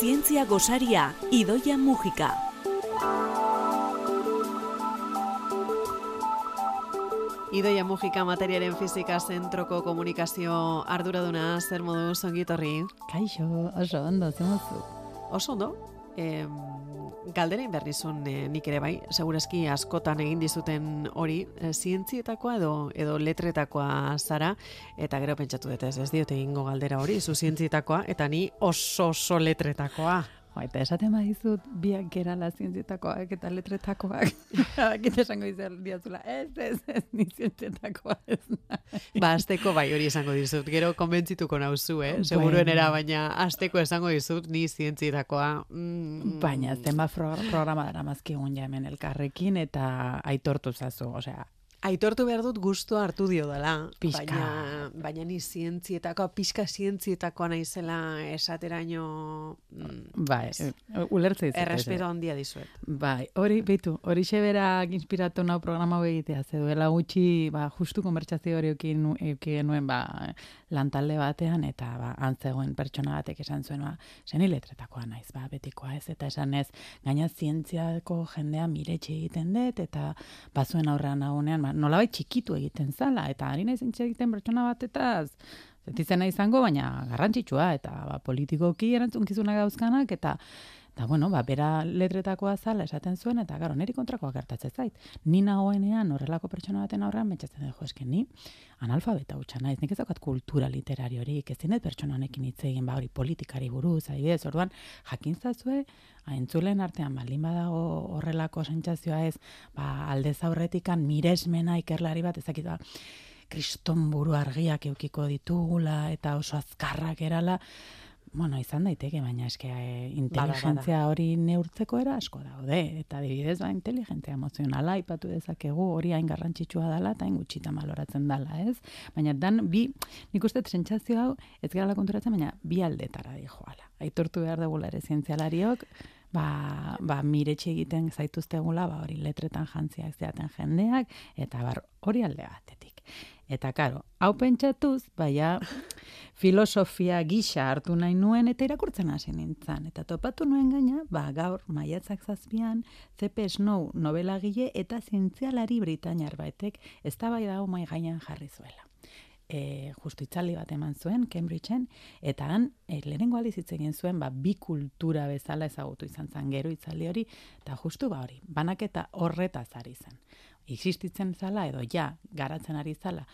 Zientzia gosaria, Idoia Mujika. Idoia Mujika materiaren fizika zentroko komunikazio arduraduna zer modu zongitorri. Kaixo, oso ondo, zemozu. Oso ondo, em, galderein behar nizun e, nik ere bai, segurazki askotan egin dizuten hori, e, zientzietakoa edo edo letretakoa zara, eta gero pentsatu dut ez, ez diote egingo galdera hori, zu zientzietakoa, eta ni oso oso letretakoa. Jo, eta esaten badizut biak gerala zientzietakoak eta letretakoak. Akit esango izan diazula, ez, ez, ez, ni zientzietakoa ez. Ba, azteko bai hori esango dizut, gero konbentzituko nauzu, eh? Seguruenera, baina azteko esango dizut ni zientzietakoa. Mm, Baina zenba pro- programa dara mazkigun ja hemen elkarrekin eta aitortu zazu, osea, Aitortu behar dut guztua hartu dio dela, Pixka. baina, baina ni zientzietakoa, pixka zientzietakoa naizela esateraino mm, bai, ez. e, ulertze dizut. errespeto handia dizuet. Bai, hori, beitu, hori berak inspiratu nau programa hau egitea, ze duela gutxi, ba, justu konbertsazio hori eukin, nu- euki genuen, ba, lantalde batean, eta, ba, antzegoen pertsona batek esan zuen, ba, zeni letretakoa naiz, ba, betikoa ez, eta esan ez, gaina zientziako jendea miretxe egiten dut, eta bazuen aurrean nagunean, ba, nolabait txikitu egiten zala, eta ari naiz egiten pertsona batetaz, Zetizena izango, baina garrantzitsua, eta ba, politikoki erantzunkizunak dauzkanak, eta Eta, bueno, ba, bera letretakoa zala esaten zuen, eta, garo, niri kontrakoa gertatzen zait. Ni nagoenean horrelako pertsona baten aurrean, pentsatzen dut, eske, ni analfabeta hutsa naiz, nik ez daukat kultura literariorik, ez dinet pertsona honekin hitz egin, ba, hori politikari buruz, adibidez, orduan, jakin zazue, entzulen artean baldin badago horrelako sentsazioa ez, ba, aldez aurretikan miresmena ikerlari bat, ezakit, ba, kriston buru argiak eukiko ditugula, eta oso azkarrak erala, Bueno, izan daiteke, baina eske e, inteligentzia hori neurtzeko era asko daude. Eta adibidez, ba, inteligentzia emozionala aipatu dezakegu hori hain garrantzitsua dela eta hain gutxita maloratzen dela, ez? Baina dan, bi, nik uste sentsazio hau, ez gara konturatzen, baina bi aldetara dijoala. Aitortu behar dugula ere zientzialariok, ba, ba miretxe egiten zaituztegula, ba hori letretan jantziak zeaten jendeak, eta bar, hori alde batetik. Eta karo, hau pentsatuz, baina filosofia gisa hartu nahi nuen eta irakurtzen hasi nintzen. Eta topatu nuen gaina, ba, gaur maiatzak zazpian, C.P. Snow novelagile eta zientzialari britainiar batek ez da bai dago mai gainean jarri zuela. E, justu itzaldi bat eman zuen, Cambridgeen, eta han, e, lehenengo hitz egin zuen, ba, bi kultura bezala ezagutu izan zen gero itzaldi hori, eta justu ba hori, banaketa horretaz ari zen. Existitzen zala edo ja, garatzen ari zala,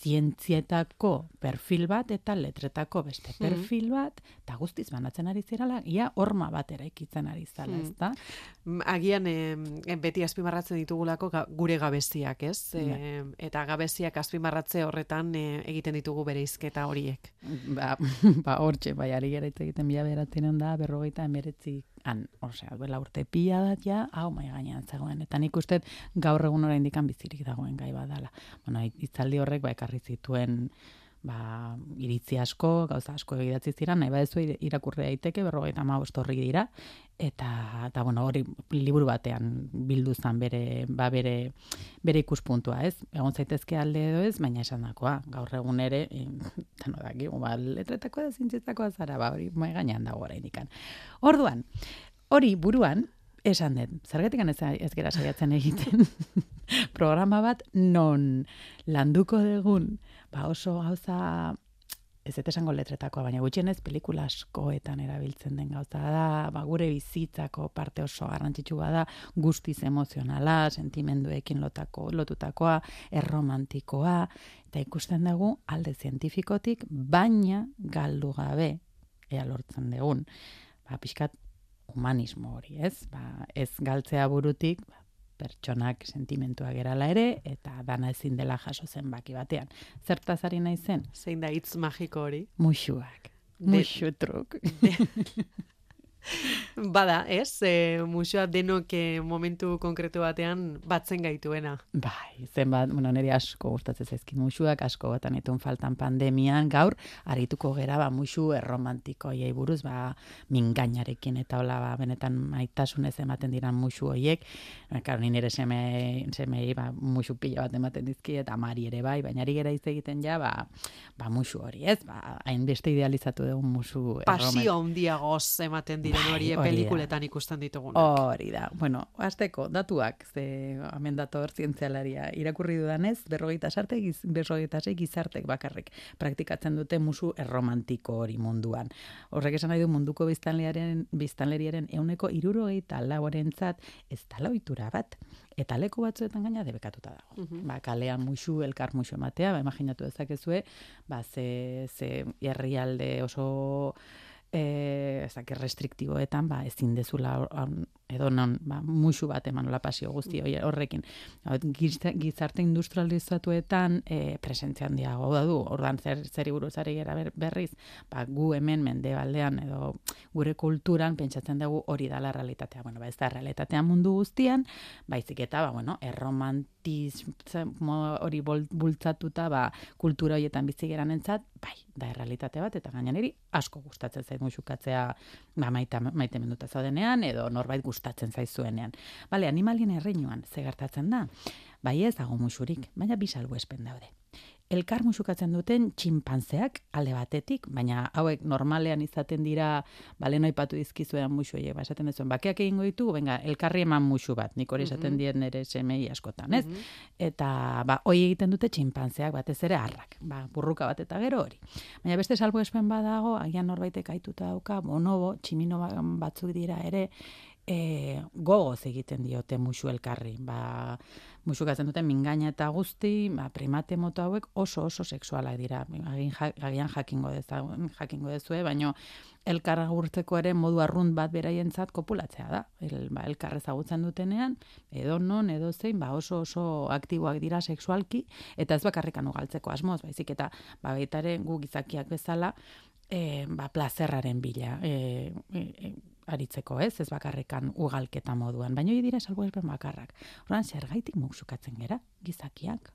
zientzietako perfil bat eta letretako beste perfil bat, eta guztiz banatzen ari zirala, ia horma bat eraikitzen ari zala, Hmm. ezta? Mm, Agian em, beti azpimarratzen ditugulako gure gabeziak, ez? E, eta gabeziak azpimarratze horretan e, egiten ditugu bereizketa horiek. Ba, ba hortxe, bai, ari gara egiten bila beratzen da, berrogeita emeretzi, han, osea, duela urte pila dat ja, hau mai gainean zegoen. Eta nik uste gaur egun oraindik bizirik dagoen gai badala. Bueno, hitzaldi horrek ba ekarri zituen ba, iritzi asko, gauza asko idatzi ziren, nahi badezu ir- irakurri daiteke, berrogeita hamabost horri dira, eta, eta bueno, hori liburu batean bildu zan bere, ba, bere, bere ikuspuntua, ez? Egon zaitezke alde edo ez, baina esan dakoa, gaur egun ere, e, dano daki, ba, letretako da zintzetako zara, ba, hori mai gainean dago oraindikan. Orduan, hori buruan, esan dut, zergatik ez, ez gera saiatzen egiten programa bat non landuko dugun, ba oso gauza ez dut esango letretakoa, baina gutxienez pelikula askoetan erabiltzen den gauza da, ba, gure bizitzako parte oso garrantzitsua da, guztiz emozionala, sentimenduekin lotako, lotutakoa, erromantikoa, eta ikusten dugu alde zientifikotik, baina galdu gabe, ea lortzen dugun, ba, pixkat humanismo hori, ez? Ba, ez galtzea burutik, ba, pertsonak sentimentua gerala ere, eta dana ezin dela jaso zen baki batean. Zertaz ari nahi zen? Zein da hitz magiko hori? Muxuak. De- Muxu truk. Bada, ez? E, musioa denok e, momentu konkretu batean batzen gaituena. Bai, zenbat, bueno, niri asko gustatzen zaizkit musuak, asko batan etun faltan pandemian, gaur, arituko gera, ba, musu erromantikoiei buruz, ba, mingainarekin eta hola, ba, benetan maitasunez ematen diran musu hoiek, Ba, ni nire seme, semei, ba, musu pila bat ematen dizki, eta mari ere bai, baina ari gera hitz egiten ja, ba, ba, musu hori, ez? Ba, hainbeste idealizatu dugu musu Pasio handiagoz ematen dira diren Bai, hori da. pelikuletan ikusten ditugunak. Hori da. Bueno, azteko, datuak, ze hemen dator zientzialaria irakurri dudanez, berrogeita sarte, giz, berrogeita sei gizartek bakarrik praktikatzen dute musu erromantiko hori munduan. Horrek esan nahi du munduko biztanleriaren, biztanleriaren euneko irurogeita laurentzat ez dala ohitura bat. Eta leku batzuetan gaina debekatuta dago. Mhm. Ba, kalean musu, elkar musu ematea, ba, imaginatu dezakezue, ba, ze, ze herrialde oso eh, ez dakit restriktiboetan, ba, ezin dezula hor- edo non, ba, musu bat eman nola pasio guzti hori horrekin. Gizarte, industrializatuetan e, presentzia handiago da du, ordan zer, zeri buruz ari gara ber- berriz, ba, gu hemen mendebaldean edo gure kulturan pentsatzen dugu hori dala realitatea. Bueno, ba, ez da realitatea mundu guztian, baizik eta, ba, bueno, erromantismo hori bultzatuta, ba, kultura horietan bizi geran entzat, bai, da errealitate bat, eta gainan eri asko gustatzen zait musukatzea ba, maita, maite menduta zaudenean, edo norbait gustatzen zaizuenean. Bale, animalien erreinuan, ze gertatzen da? Bai ez dago musurik, baina bi salbuespen daude. Elkar musukatzen duten txinpanzeak alde batetik, baina hauek normalean izaten dira, bale noipatu dizkizuean musu ba, esaten duzuen, bakeak egingo ditugu, venga, elkarri eman musu bat, nik hori esaten Mhm. dien nire semei askotan, ez? Mhm. Eta ba, hoi egiten dute txinpantzeak batez ere harrak, ba, burruka bat eta gero hori. Baina beste salbuespen badago, agian norbaitek aituta dauka, bonobo, tximino ba- batzuk dira ere, e, gogoz egiten diote musu elkarri. Ba, musukatzen duten mingaina eta guzti, ba, primate moto hauek oso oso sexualak dira. Agin, ja- agian jakingo deza, jakingo dezue, baino elkar agurtzeko ere modu arrunt bat beraientzat kopulatzea da. El, ba, elkar ezagutzen dutenean, edo non, edo zein, ba, oso oso aktiboak dira sexualki, eta ez bakarrikan ugaltzeko asmoz, baizik eta ba, baita ere gu gizakiak bezala, e, ba, plazerraren bila e, e, aritzeko, ez? Ez bakarrikan ugalketa moduan. Baina hori dira salbuespen bakarrak. Orduan, zergaitik musukatzen gera, gizakiak?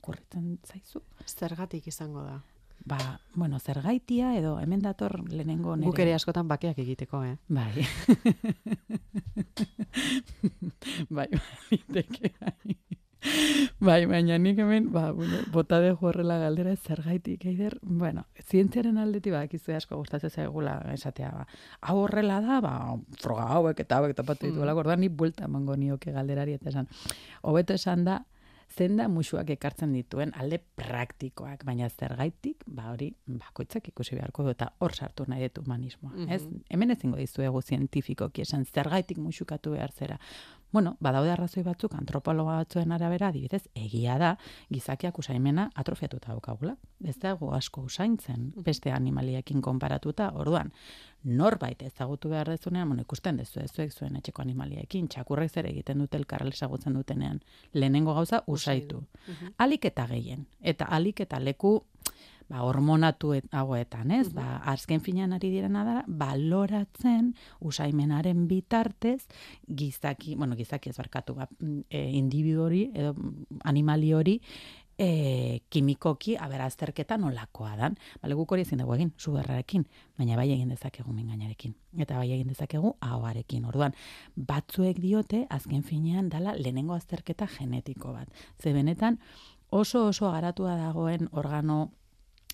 Okurritzen zaizu? Zergatik izango da. Ba, bueno, zergaitia edo hemen dator lehenengo nere. Guk ere askotan bakeak egiteko, eh? Bai. bai, bai. Bai, baina nik hemen, ba, bueno, bota de horrela galdera ez zergaitik, eider, bueno, zientziaren aldetik badakizu asko gustatzen zaigula esatea, ba, hau horrela da, ba, froga hauek eta hauek topatu dituela, mm. ni buelta emango nioke galderari eta esan. Hobeto esan da, zen da musuak ekartzen dituen alde praktikoak, baina zergaitik, ba hori, bakoitzak ikusi beharko du eta hor sartu nahi dut humanismoa, ez? Mhm. Hemen ezingo dizuegu zientifikoki esan zergaitik musukatu behar zera. Bueno, badaude arrazoi batzuk antropologa batzuen arabera, adibidez, egia da, gizakiak usaimena atrofiatuta daukagula. Ez dago asko usaintzen beste animaliekin konparatuta, orduan, norbait ezagutu behar dezunean, bueno, ikusten dezu ez zuen etxeko animaliekin, txakurrek zer egiten dute elkarrel ezagutzen dutenean. Lehenengo gauza, usaitu. Mhm. Alik eta gehien. Eta alik eta leku ba, hormonatu et- hauetan, ez? Ba, azken finean ari direna da, baloratzen usaimenaren bitartez gizaki, bueno, gizaki ez barkatu, ba, mm, e, individu hori, edo mm, animali hori, e, kimikoki aberazterketa nolakoa dan. Bale, guk hori ezin dugu egin, zuberrarekin, baina bai egin dezakegu mingainarekin. Eta bai egin dezakegu ahoarekin. Orduan, batzuek diote, azken finean, dala lehenengo azterketa genetiko bat. Ze benetan, oso oso garatua dagoen organo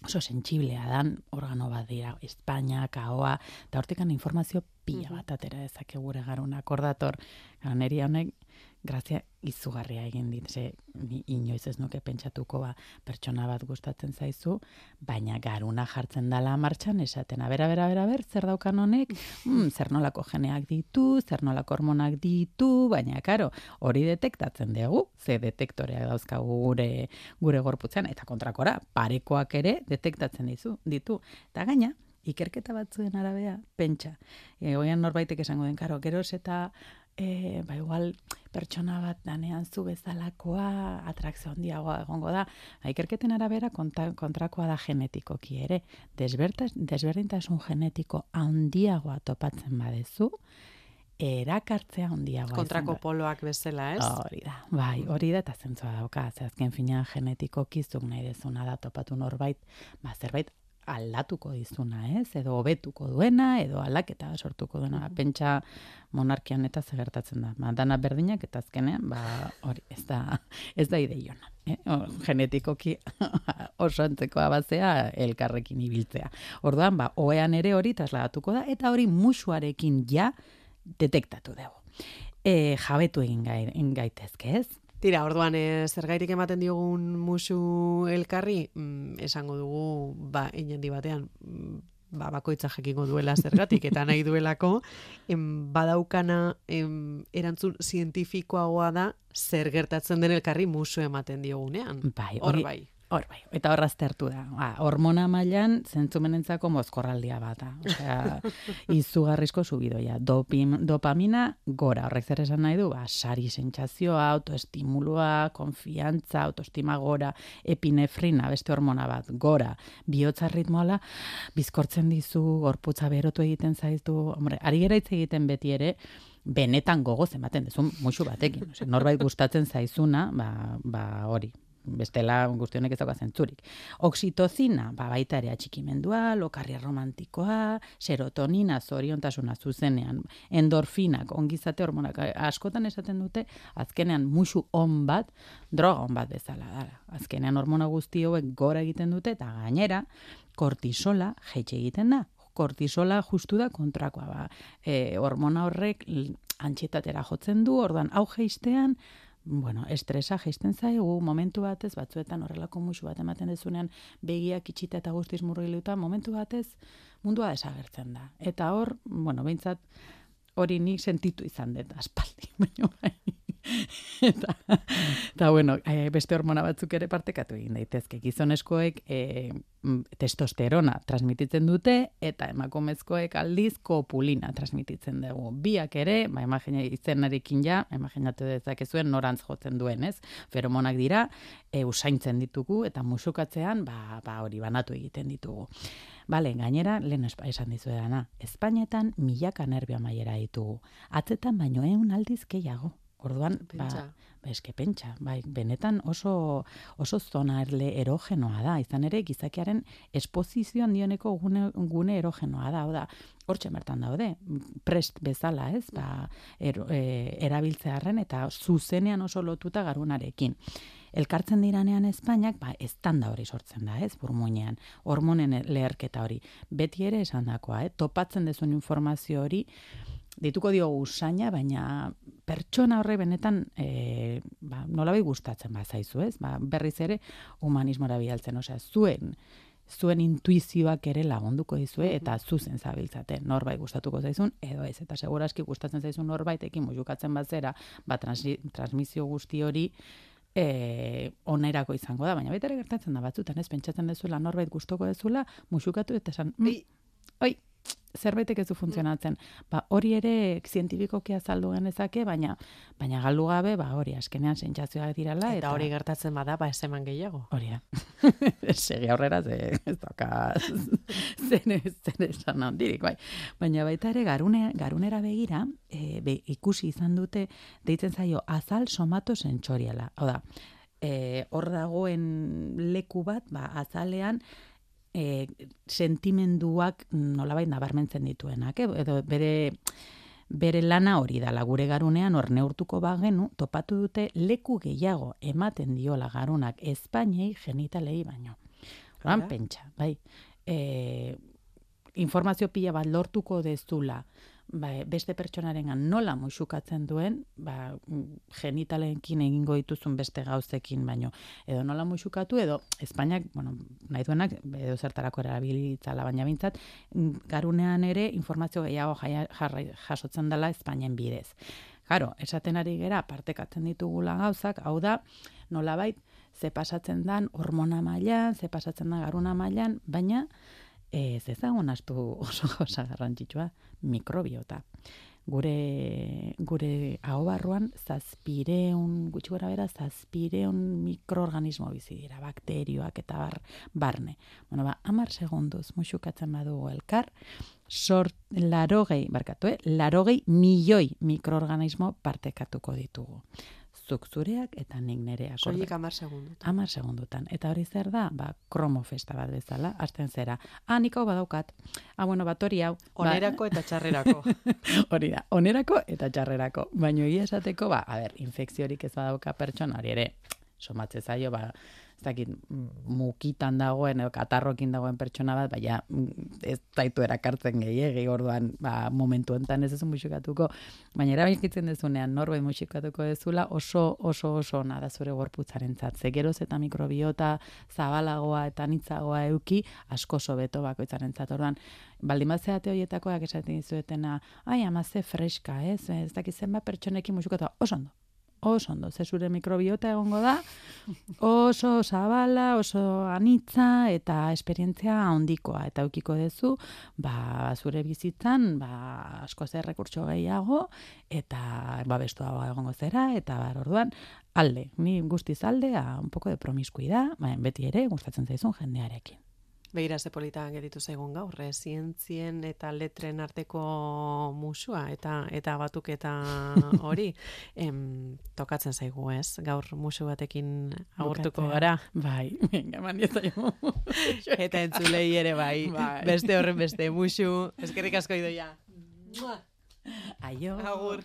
oso sentsiblea dan organo bat dira, Espainak, ahoa, eta hortikan informazio pila bat atera dezake gure garunak. Ordator, neri honek, grazia izugarria egin dit, ze ni inoiz ez nuke pentsatuko ba, pertsona bat gustatzen zaizu, baina garuna jartzen dala martxan esaten, a bera, bera, bera, ber, zer daukan honek, mm, zer nolako geneak ditu, zer nolako hormonak ditu, baina, karo, hori detektatzen dugu, ze detektoreak dauzkagu gure, gure gorputzean, eta kontrakora, parekoak ere detektatzen dizu, ditu. Eta gaina, ikerketa batzuen arabea, pentsa. E, oian norbaitek esango den, karo, geroz eta e, ba igual pertsona bat danean zu bezalakoa atrakzio handiagoa egongo da. Ba, ikerketen arabera konta, kontrakoa da genetikoki ere. Desbertas, desberdintasun genetiko handiagoa topatzen badezu, erakartzea handiagoa Kontrako poloak bezala, ez? Hori da, bai, hori da eta zentzua dauka. Ze azken finean genetikoki zuk nahi dezuna da topatu norbait, ba, zerbait aldatuko dizuna, ez? Edo hobetuko duena, edo aldaketa sortuko duena. Pentsa monarkian eta zegertatzen da. Ba, dana berdinak eta azkenean, ba, hori, ez da, ez da ideiona. Eh? O, genetikoki oso antzekoa bazea elkarrekin ibiltzea. Orduan, ba, oean ere hori trasladatuko da, eta hori musuarekin ja detektatu dugu. E, jabetu egin gaitezke, ez? Tira, orduan, e, zergairik ematen diogun musu elkarri, mm, esango dugu, ba, inendi batean, mm, ba, bakoitza jakingo duela zergatik, eta nahi duelako, em, badaukana em, erantzun zientifikoagoa da, zer gertatzen den elkarri musu ematen diogunean. Bai, Hor bai. Hor bai, eta hor aztertu da. Ba, hormona mailan zentzumenentzako mozkorraldia bata. Osea, izugarrizko subidoia. Dopim, dopamina gora. Horrek zer esan nahi du? Ba, sari sentsazioa, autoestimulua, konfiantza, autoestima gora, epinefrina, beste hormona bat, gora. Biotza ritmoala, bizkortzen dizu, gorputza berotu egiten zaitu. Hombre, ari gera hitz egiten beti ere, benetan gogoz ematen dezun musu batekin. Osea, norbait gustatzen zaizuna, ba, ba hori, bestela guztionek ez dauka zentzurik. Oxitozina, ba, baita ere atxikimendua, lokarria romantikoa, serotonina, zoriontasuna zuzenean, endorfinak, ongizate hormonak, askotan esaten dute, azkenean musu on bat, droga on bat bezala dara. Azkenean hormona guzti hauek gora egiten dute, eta gainera, kortisola jeitxe egiten da. Kortisola justu da kontrakoa, ba. E, hormona horrek antxietatera jotzen du, ordan hau jeistean, bueno, estresa jaisten zaigu, momentu batez, batzuetan horrelako musu bat ematen dezunean, begiak itxita eta guztiz murgiluta, momentu batez, mundua desagertzen da. Eta hor, bueno, behintzat, hori nik sentitu izan dut aspaldi, baina bai. Eta, eta bueno, e, beste hormona batzuk ere partekatu egin daitezke. Gizoneskoek e, mm, testosterona transmititzen dute eta emakumezkoek aldiz kopulina transmititzen dugu. Biak ere, ba, imagina izenarekin ja, imaginatu dezakezuen norantz jotzen duen, ez? Feromonak dira, e, usaintzen ditugu eta musukatzean, ba, ba hori banatu egiten ditugu. Bale, gainera, lehen esan dizuedana, Espainetan milaka nerbio maiera ditugu. Atzetan baino eun aldiz gehiago. Orduan, Pentsa. ba, ba, eske pentsa, bai, benetan oso, oso zona erle erogenoa da, izan ere gizakiaren esposizioan dioneko gune, gune erogenoa da, da, hortxe bertan daude, prest bezala, ez, ba, er, e, erabiltzearen eta zuzenean oso lotuta garunarekin. Elkartzen diranean Espainiak, ba, estanda hori sortzen da, ez, burmuinean, hormonen leherketa hori. Beti ere esan dakoa, eh? topatzen dezun informazio hori, dituko diogu usaina, baina pertsona horre benetan e, ba, nolabai gustatzen bazaizu, ez? Ba, berriz ere humanismora bialtzen, osea, zuen zuen intuizioak ere lagunduko dizue eta zuzen zabiltzate. Norbait gustatuko zaizun edo ez eta seguraski gustatzen zaizun norbaitekin mujukatzen bazera, ba transmisio guzti hori e, onerako izango da, baina baita ere gertatzen da batzutan, ez pentsatzen dezula norbait gustoko dezula, musukatu eta esan, mm, oi, zerbaitek ez du funtzionatzen. Ba, hori ere zientifikoki azaldu genezake, baina baina galdu gabe, ba hori askenean sentsazioak dirala Eta hori gertatzen bada, ba, ez eman gehiago. Hori da. Segi aurrera, ze ez dauka zen, zen esan handirik, bai. Baina baita ere, garune, garunera begira, e, be, ikusi izan dute, deitzen zaio, azal somato sentsoriala. Hau da, e, hor dagoen leku bat, ba, azalean, e, sentimenduak nolabait nabarmentzen dituenak, eh? edo bere bere lana hori dala gure garunean hor neurtuko bagenu, topatu dute leku gehiago ematen diola garunak Espainei genitalei baino. Hala. pentsa, bai. E, informazio pila bat lortuko dezula, ba, beste pertsonarengan nola musukatzen duen, ba, mm, genitalenkin egingo dituzun beste gauzekin baino. Edo nola musukatu, edo Espainiak, bueno, nahi duenak, edo zertarako erabilitzala baina bintzat, mm, garunean ere informazio gehiago jarrai- jasotzen dela Espainien bidez. Claro, esaten ari gera partekatzen ditugula gauzak, hau da, nolabait, ze pasatzen dan hormona mailan, ze pasatzen da garuna mailan, baina ez ezagun astu oso gauza garrantzitsua, mikrobiota. Gure, gure hau barruan zazpireun, gutxi gora bera, zazpireun mikroorganismo bizi dira, bakterioak eta bar, barne. Bueno, ba, amar segunduz musukatzen badugu elkar, sort, larogei, barkatu, eh? larogei milioi mikroorganismo partekatuko ditugu. Zuk zureak eta nik nereak. Soilik amar segundu. Amar segundutan. Eta hori zer da, ba, kromo festa bat bezala, hasten zera. Ah, nik hau badaukat. Ah, bueno, bat hori hau. ba- Onerako eta txarrerako. hori da, onerako eta txarrerako. Baina egia esateko, ba, a ber, infekziorik ez badauka pertsona, hori ere, somatze zaio, ba, ez dakit, mukitan dagoen, edo katarrokin dagoen pertsona bat, baina ez zaitu erakartzen gehiegi, orduan, ba, momentu enten ez ezu musikatuko, baina erabakitzen dezunean, norbait musikatuko dezula, oso, oso, oso ona da zure gorputzaren zat. Ze geroz eta mikrobiota zabalagoa eta nitzagoa euki, asko sobeto bakoitzaren zat. Orduan, baldin bat zeate horietakoak esaten dizuetena, ai, ama ze freska, ez, ez dakit zenbat pertsonekin musikatu, oso ondo, oso ondo, ze zure mikrobiota egongo da, oso zabala, oso anitza eta esperientzia handikoa eta eukiko duzu, ba, zure bizitzan, ba, asko zer rekurtso gehiago eta babestuagoa egongo zera eta bar orduan alde, ni guztiz alde, a, un poco de promiskuida, baina beti ere gustatzen zaizun jendearekin. Begira ze polita geditu zaigun gaur, zientzien eta letren arteko musua eta eta batuketa hori em, tokatzen zaigu, ez? Gaur musu batekin agurtuko gara. Bai, venga, diezaigu. Eta entzulei ere bai. Bai. Beste horren beste musu. Eskerrik asko idoia. Aio. Agur.